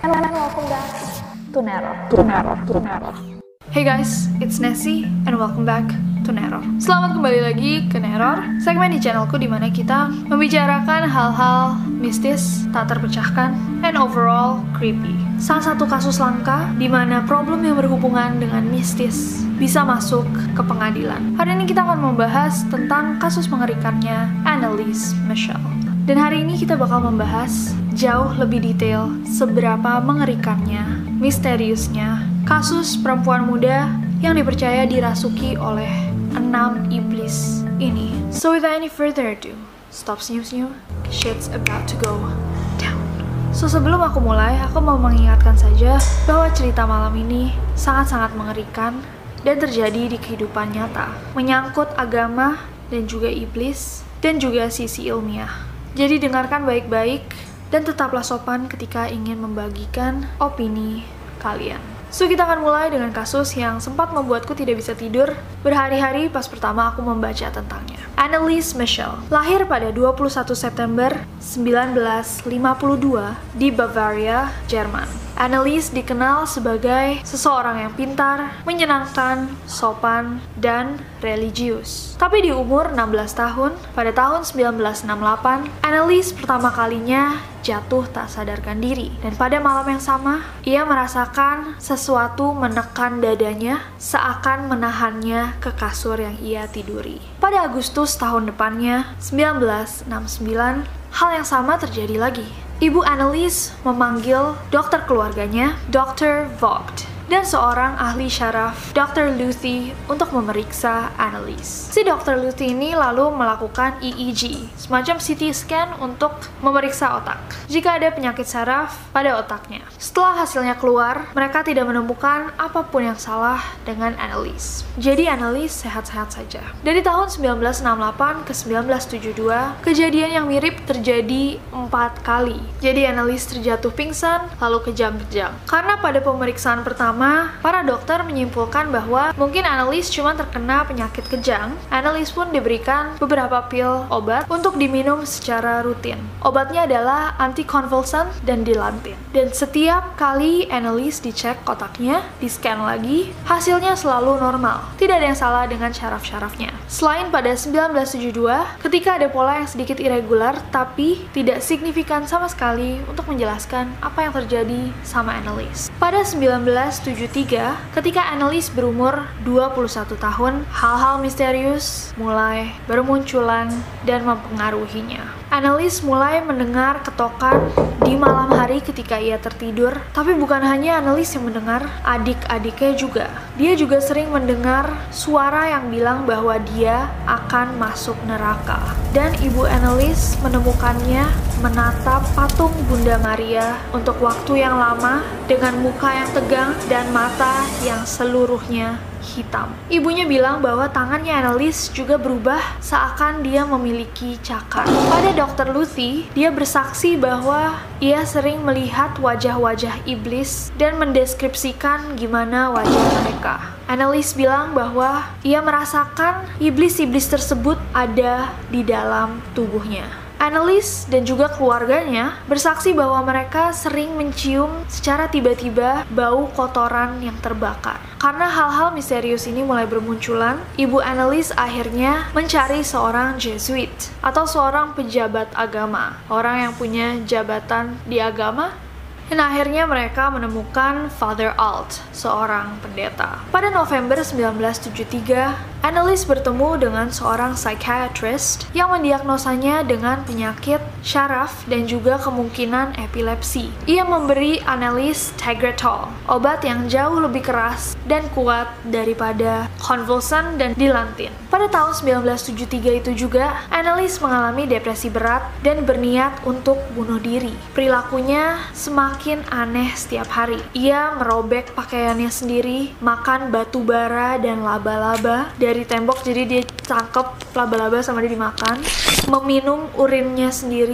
And welcome back to Nero. To. Hey guys, it's Nessie and welcome back to Neror. Selamat kembali lagi ke Neror, segmen di channelku di mana kita membicarakan hal-hal mistis, tak terpecahkan, and overall creepy. Salah satu kasus langka di mana problem yang berhubungan dengan mistis bisa masuk ke pengadilan. Hari ini kita akan membahas tentang kasus mengerikannya Annalise Michelle. Dan hari ini kita bakal membahas jauh lebih detail seberapa mengerikannya, misteriusnya, kasus perempuan muda yang dipercaya dirasuki oleh enam iblis ini. So without any further ado, stop senyum-senyum, shit's about to go down. So sebelum aku mulai, aku mau mengingatkan saja bahwa cerita malam ini sangat-sangat mengerikan dan terjadi di kehidupan nyata, menyangkut agama dan juga iblis dan juga sisi ilmiah. Jadi dengarkan baik-baik dan tetaplah sopan ketika ingin membagikan opini kalian. So kita akan mulai dengan kasus yang sempat membuatku tidak bisa tidur berhari-hari pas pertama aku membaca tentangnya. Annalise Michelle lahir pada 21 September 1952 di Bavaria, Jerman. Annalise dikenal sebagai seseorang yang pintar, menyenangkan, sopan, dan religius. Tapi di umur 16 tahun, pada tahun 1968, Annalise pertama kalinya jatuh tak sadarkan diri. Dan pada malam yang sama, ia merasakan sesuatu menekan dadanya seakan menahannya ke kasur yang ia tiduri. Pada Agustus tahun depannya, 1969, hal yang sama terjadi lagi. Ibu Annalise memanggil dokter keluarganya, Dr. Vogt, dan seorang ahli syaraf, Dr. Luthi, untuk memeriksa Annalise. Si Dr. Luthi ini lalu melakukan EEG, semacam CT scan untuk memeriksa otak. Jika ada penyakit saraf pada otaknya. Setelah hasilnya keluar, mereka tidak menemukan apa pun yang salah dengan Annalise. Jadi Annalise sehat-sehat saja. Dari tahun 1968 ke 1972, kejadian yang mirip terjadi empat kali. Jadi Annalise terjatuh pingsan, lalu kejam-kejam. Karena pada pemeriksaan pertama pertama, para dokter menyimpulkan bahwa mungkin Annalise cuma terkena penyakit kejang. Annalise pun diberikan beberapa pil obat untuk diminum secara rutin. Obatnya adalah anticonvulsant dan dilantin. Dan setiap kali Annalise dicek kotaknya, di-scan lagi, hasilnya selalu normal. Tidak ada yang salah dengan syaraf-syarafnya. Selain pada 1972, ketika ada pola yang sedikit irregular tapi tidak signifikan sama sekali untuk menjelaskan apa yang terjadi sama Annalise. Pada 19 1973, ketika Annalise berumur 21 tahun, hal-hal misterius mulai bermunculan dan mempengaruhinya. Annalise mulai mendengar ketokan di malam hari ketika ia tertidur, tapi bukan hanya Annalise yang mendengar, adik-adiknya juga. Dia juga sering mendengar suara yang bilang bahwa dia akan masuk neraka. Dan ibu Annalise menemukannya menatap patung Bunda Maria untuk waktu yang lama dengan muka yang tegang dan mata yang seluruhnya hitam. Ibunya bilang bahwa tangannya Annalise juga berubah seakan dia memiliki cakar. Pada Dr. Luthi, dia bersaksi bahwa ia sering melihat wajah-wajah iblis dan mendeskripsikan gimana wajah mereka. Annalise bilang bahwa ia merasakan iblis-iblis tersebut ada di dalam tubuhnya. Annalise dan juga keluarganya bersaksi bahwa mereka sering mencium secara tiba-tiba bau kotoran yang terbakar. Karena hal-hal misterius ini mulai bermunculan, Ibu Annalise akhirnya mencari seorang Jesuit atau seorang pejabat agama, orang yang punya jabatan di agama Dan akhirnya mereka menemukan Father Alt, seorang pendeta. Pada November 1973, Annalise bertemu dengan seorang psychiatrist yang mendiagnosanya dengan penyakit syaraf dan juga kemungkinan epilepsi. Ia memberi Annalise Tegretol, obat yang jauh lebih keras dan kuat daripada Convulsan dan Dilantin. Pada tahun 1973 itu juga, Annalise mengalami depresi berat dan berniat untuk bunuh diri. Perilakunya semakin aneh setiap hari. Ia merobek pakaiannya sendiri, makan batu bara dan laba-laba dari tembok jadi dia tangkep laba-laba sama dia dimakan, meminum urinnya sendiri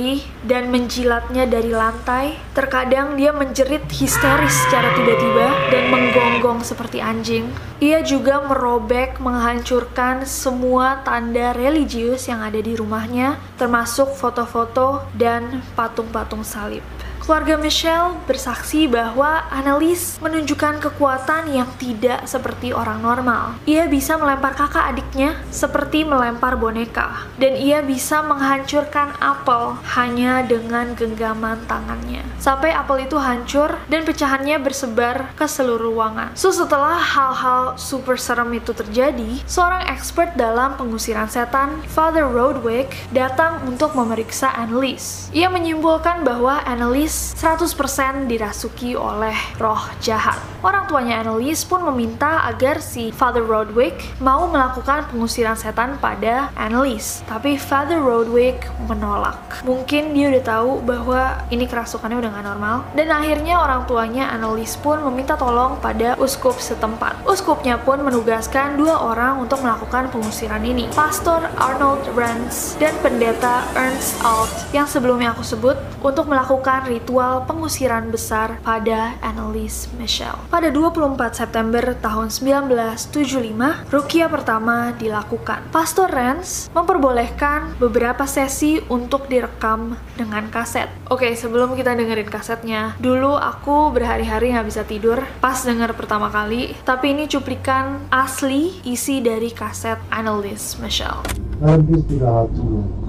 dan menjilatnya dari lantai. Terkadang dia menjerit histeris secara tiba-tiba dan menggonggong seperti anjing. Ia juga merobek, menghancurkan semua tanda religius yang ada di rumahnya, termasuk foto-foto dan patung-patung salib. Keluarga Michelle bersaksi bahwa Annalise menunjukkan kekuatan yang tidak seperti orang normal. Ia bisa melempar kakak adiknya seperti melempar boneka, dan ia bisa menghancurkan apel hanya dengan genggaman tangannya. Sampai apel itu hancur dan pecahannya bersebar ke seluruh ruangan. So setelah hal-hal super serem itu terjadi, seorang expert dalam pengusiran setan, Father Rodwick, datang untuk memeriksa Annalise. Ia menyimpulkan bahwa Annalise 100% dirasuki oleh roh jahat. Orang tuanya Annalise pun meminta agar si Father Rodwick mau melakukan pengusiran setan pada Annalise. Tapi Father Rodwick menolak. Mungkin dia udah tahu bahwa ini kerasukannya udah gak normal. Dan akhirnya orang tuanya Annalise pun meminta tolong pada uskup setempat. Uskupnya pun menugaskan dua orang untuk melakukan pengusiran ini. Pastor Arnold Rance dan pendeta Ernst Alt yang sebelumnya aku sebut untuk melakukan ritual ritual pengusiran besar pada Annalise Michelle. Pada 24 September tahun 1975, rukia pertama dilakukan. Pastor Rance memperbolehkan beberapa sesi untuk direkam dengan kaset. Oke, sebelum kita dengerin kasetnya, dulu aku berhari-hari nggak bisa tidur pas denger pertama kali, tapi ini cuplikan asli isi dari kaset Annalise Michelle. Ich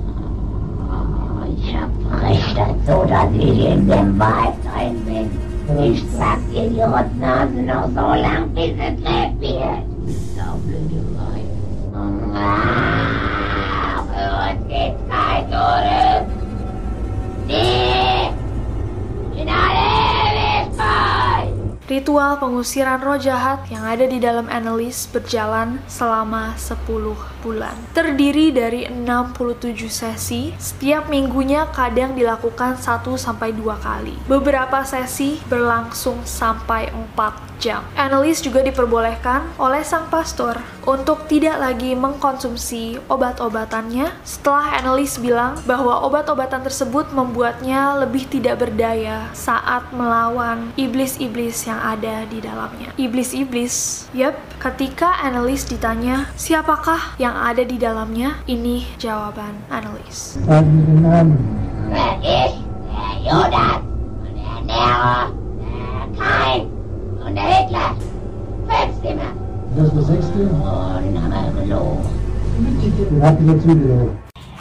recht dazu, dass ich in dem Wald drin bin. Ich sag dir die Rotnase noch so lang, bis es lebt wird. Saublöde Wein. Ah, für uns geht's kein zurück. Ritual pengusiran roh jahat yang ada di dalam Annalise berjalan selama 10 bulan. Terdiri dari 67 sesi, setiap minggunya kadang dilakukan 1 sampai 2 kali. Beberapa sesi berlangsung sampai 4 jam. Annalise juga diperbolehkan oleh sang pastor untuk tidak lagi mengkonsumsi obat-obatannya setelah Annalise bilang bahwa obat-obatan tersebut membuatnya lebih tidak berdaya saat melawan iblis-iblis yang ada di dalamnya. Iblis-iblis, yep, ketika Annalise ditanya siapakah yang ada di dalamnya, ini jawaban. Wer ich, der Judas Und der Hitler selbst gemacht. Das ist der sechste. Oh, den haben wir verloren. Wir die dazu gelogen.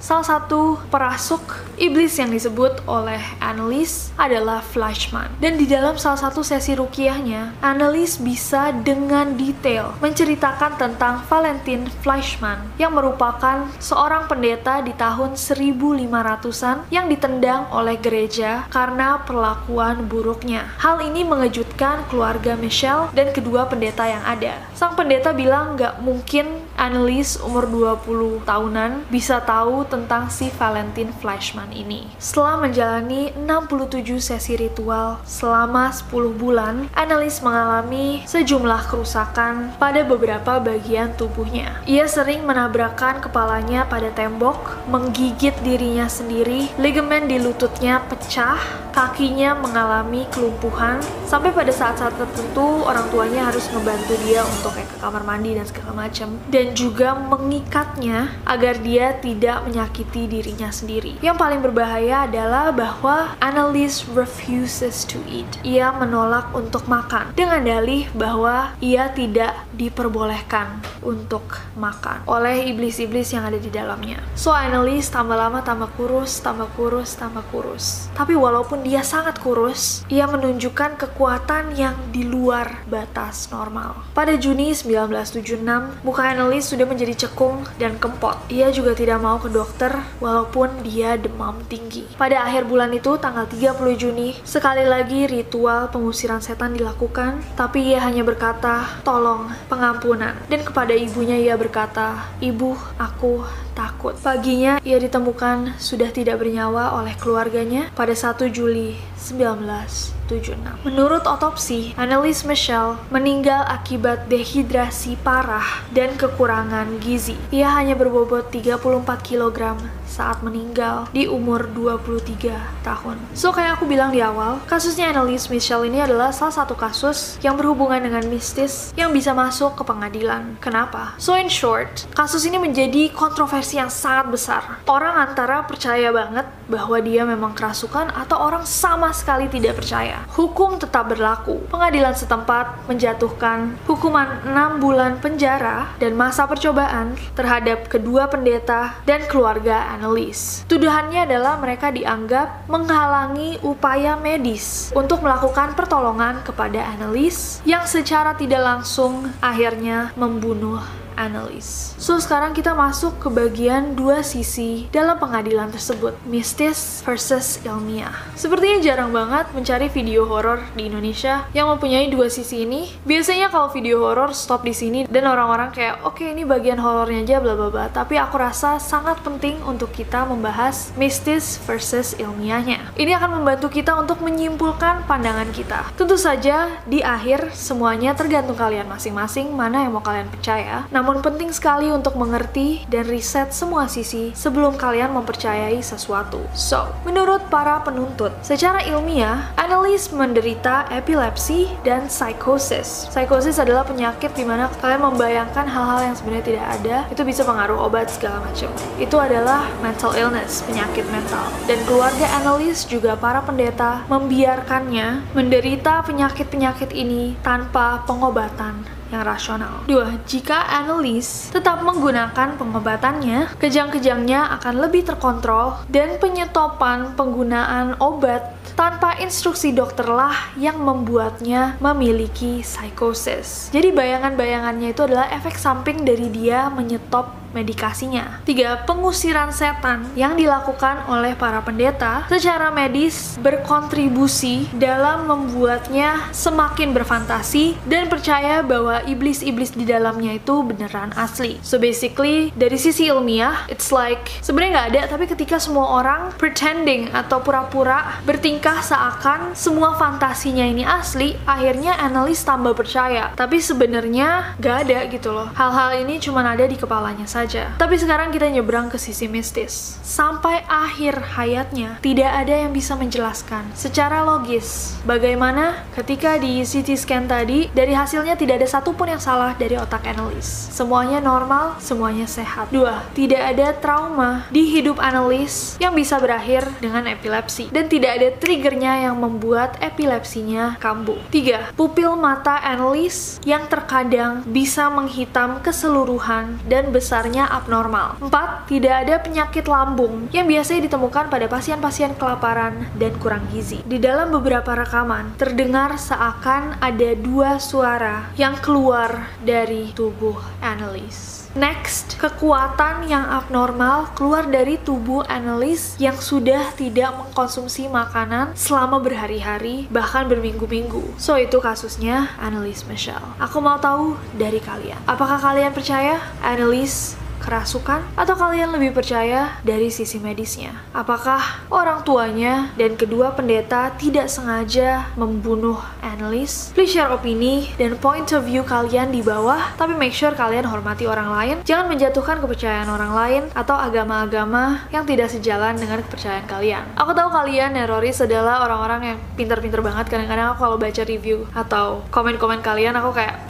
Salah satu perasuk iblis yang disebut oleh Annalise adalah Flashman. Dan di dalam salah satu sesi rukiahnya, Annalise bisa dengan detail menceritakan tentang Valentin Flashman yang merupakan seorang pendeta di tahun 1500-an yang ditendang oleh gereja karena perlakuan buruknya. Hal ini mengejutkan keluarga Michelle dan kedua pendeta yang ada. Sang pendeta bilang nggak mungkin Annelies umur 20 tahunan bisa tahu tentang si Valentin Fleischmann ini. Setelah menjalani 67 sesi ritual selama 10 bulan, Annelies mengalami sejumlah kerusakan pada beberapa bagian tubuhnya. Ia sering menabrakkan kepalanya pada tembok, menggigit dirinya sendiri, ligamen di lututnya pecah, kakinya mengalami kelumpuhan, sampai pada saat-saat tertentu orang tuanya harus membantu dia untuk kayak ke kamar mandi dan segala macam dan juga mengikatnya agar dia tidak menyakiti dirinya sendiri. Yang paling berbahaya adalah bahwa Annalise refuses to eat. Ia menolak untuk makan dengan dalih bahwa ia tidak diperbolehkan untuk makan oleh iblis-iblis yang ada di dalamnya. So Annalise tambah lama tambah kurus, tambah kurus, tambah kurus. Tapi walaupun dia sangat kurus, ia menunjukkan kekuatan yang di luar batas normal. Pada Juni 1976, muka Annalise sudah menjadi cekung dan kempot. Ia juga tidak mau ke dokter walaupun dia demam tinggi. Pada akhir bulan itu, tanggal 30 Juni, sekali lagi ritual pengusiran setan dilakukan, tapi ia hanya berkata, tolong, pengampunan. Dan kepada ibunya ia berkata, ibu, aku takut. Paginya, ia ditemukan sudah tidak bernyawa oleh keluarganya pada 1 Juli 1976. Menurut otopsi, Annelies Michelle meninggal akibat dehidrasi parah dan kekurangan gizi. Ia hanya berbobot 34 kg saat meninggal di umur 23 tahun. So kayak aku bilang di awal, kasusnya Annelies Michelle ini adalah salah satu kasus yang berhubungan dengan mistis yang bisa masuk ke pengadilan. Kenapa? So in short, kasus ini menjadi kontroversi yang sangat besar. Orang antara percaya banget bahwa dia memang kerasukan atau orang sama sekali tidak percaya. Hukum tetap berlaku. Pengadilan setempat menjatuhkan hukuman 6 bulan penjara dan masa percobaan terhadap kedua pendeta dan keluarga Annelies. Tuduhannya adalah mereka dianggap menghalangi upaya medis untuk melakukan pertolongan kepada Annelies yang secara tidak langsung akhirnya membunuh Annalise. So sekarang kita masuk ke bagian dua sisi dalam pengadilan tersebut, mistis versus ilmiah. Sepertinya jarang banget mencari video horor di Indonesia yang mempunyai dua sisi ini. Biasanya kalau video horor stop di sini dan orang-orang kayak oke okay, ini bagian horornya aja bla bla bla. Tapi aku rasa sangat penting untuk kita membahas mistis versus ilmiahnya. Ini akan membantu kita untuk menyimpulkan pandangan kita. Tentu saja di akhir semuanya tergantung kalian masing-masing mana yang mau kalian percaya. Nah, namun penting sekali untuk mengerti dan riset semua sisi sebelum kalian mempercayai sesuatu. So, menurut para penuntut, secara ilmiah, Annalise menderita epilepsi dan psikosis. Psikosis adalah penyakit di mana kalian membayangkan hal-hal yang sebenarnya tidak ada, itu bisa pengaruh obat segala macam. Itu adalah mental illness, penyakit mental. Dan keluarga Annalise juga para pendeta membiarkannya menderita penyakit-penyakit ini tanpa pengobatan yang rasional. Dua, jika Annalise tetap menggunakan pengobatannya, kejang-kejangnya akan lebih terkontrol dan penyetopan penggunaan obat tanpa instruksi dokterlah yang membuatnya memiliki psikosis. Jadi bayangan-bayangannya itu adalah efek samping dari dia menyetop medikasinya. Tiga, pengusiran setan yang dilakukan oleh para pendeta secara medis berkontribusi dalam membuatnya semakin berfantasi dan percaya bahwa iblis-iblis di dalamnya itu beneran asli. So basically, dari sisi ilmiah, it's like sebenarnya nggak ada, tapi ketika semua orang pretending atau pura-pura bertingkah seakan semua fantasinya ini asli, akhirnya analis tambah percaya. Tapi sebenarnya nggak ada gitu loh. Hal-hal ini cuma ada di kepalanya saja saja. Tapi sekarang kita nyebrang ke sisi mistis. Sampai akhir hayatnya, tidak ada yang bisa menjelaskan secara logis bagaimana ketika di CT scan tadi, dari hasilnya tidak ada satupun yang salah dari otak analis. Semuanya normal, semuanya sehat. Dua, tidak ada trauma di hidup analis yang bisa berakhir dengan epilepsi. Dan tidak ada triggernya yang membuat epilepsinya kambuh. Tiga, pupil mata analis yang terkadang bisa menghitam keseluruhan dan besarnya abnormal. 4. Tidak ada penyakit lambung yang biasanya ditemukan pada pasien-pasien kelaparan dan kurang gizi. Di dalam beberapa rekaman, terdengar seakan ada dua suara yang keluar dari tubuh Annalise. Next, kekuatan yang abnormal keluar dari tubuh Annalise yang sudah tidak mengkonsumsi makanan selama berhari-hari, bahkan berminggu-minggu. So, itu kasusnya Annalise Michelle. Aku mau tahu dari kalian. Apakah kalian percaya Annalise kerasukan atau kalian lebih percaya dari sisi medisnya? Apakah orang tuanya dan kedua pendeta tidak sengaja membunuh Annalise? Please share opini dan point of view kalian di bawah, tapi make sure kalian hormati orang lain. Jangan menjatuhkan kepercayaan orang lain atau agama-agama yang tidak sejalan dengan kepercayaan kalian. Aku tahu kalian neroris adalah orang-orang yang pintar-pintar banget. Kadang-kadang aku kalau baca review atau komen-komen kalian aku kayak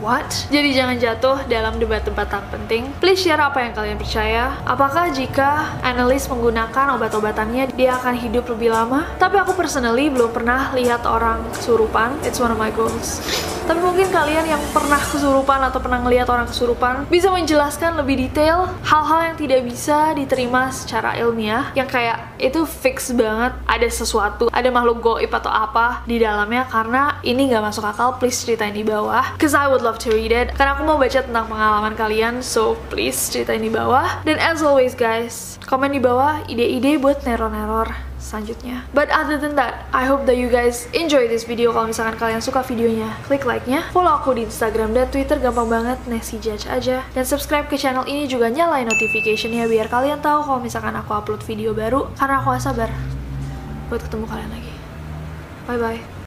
What? Jadi jangan jatuh dalam debat-debat tak penting. Please share apa yang kalian percaya. Apakah jika analis menggunakan obat-obatannya dia akan hidup lebih lama? Tapi aku personally belum pernah lihat orang kesurupan. It's one of my goals. Tapi mungkin kalian yang pernah kesurupan atau pernah ngelihat orang kesurupan bisa menjelaskan lebih detail hal-hal yang tidak bisa diterima secara ilmiah yang kayak itu fix banget ada sesuatu ada makhluk goib atau apa di dalamnya karena ini nggak masuk akal please ceritain di bawah. Cause I would love to read it. Karena aku mau baca tentang pengalaman kalian so please ceritain di bawah. Dan as always guys komen di bawah ide-ide buat neror-neror selanjutnya. But other than that, I hope that you guys enjoy this video. Kalau misalkan kalian suka videonya, klik like-nya, follow aku di Instagram dan Twitter gampang banget, Nessie Judge aja. Dan subscribe ke channel ini juga nyalain notification-nya biar kalian tahu kalau misalkan aku upload video baru. Karena aku gak sabar buat ketemu kalian lagi. Bye-bye.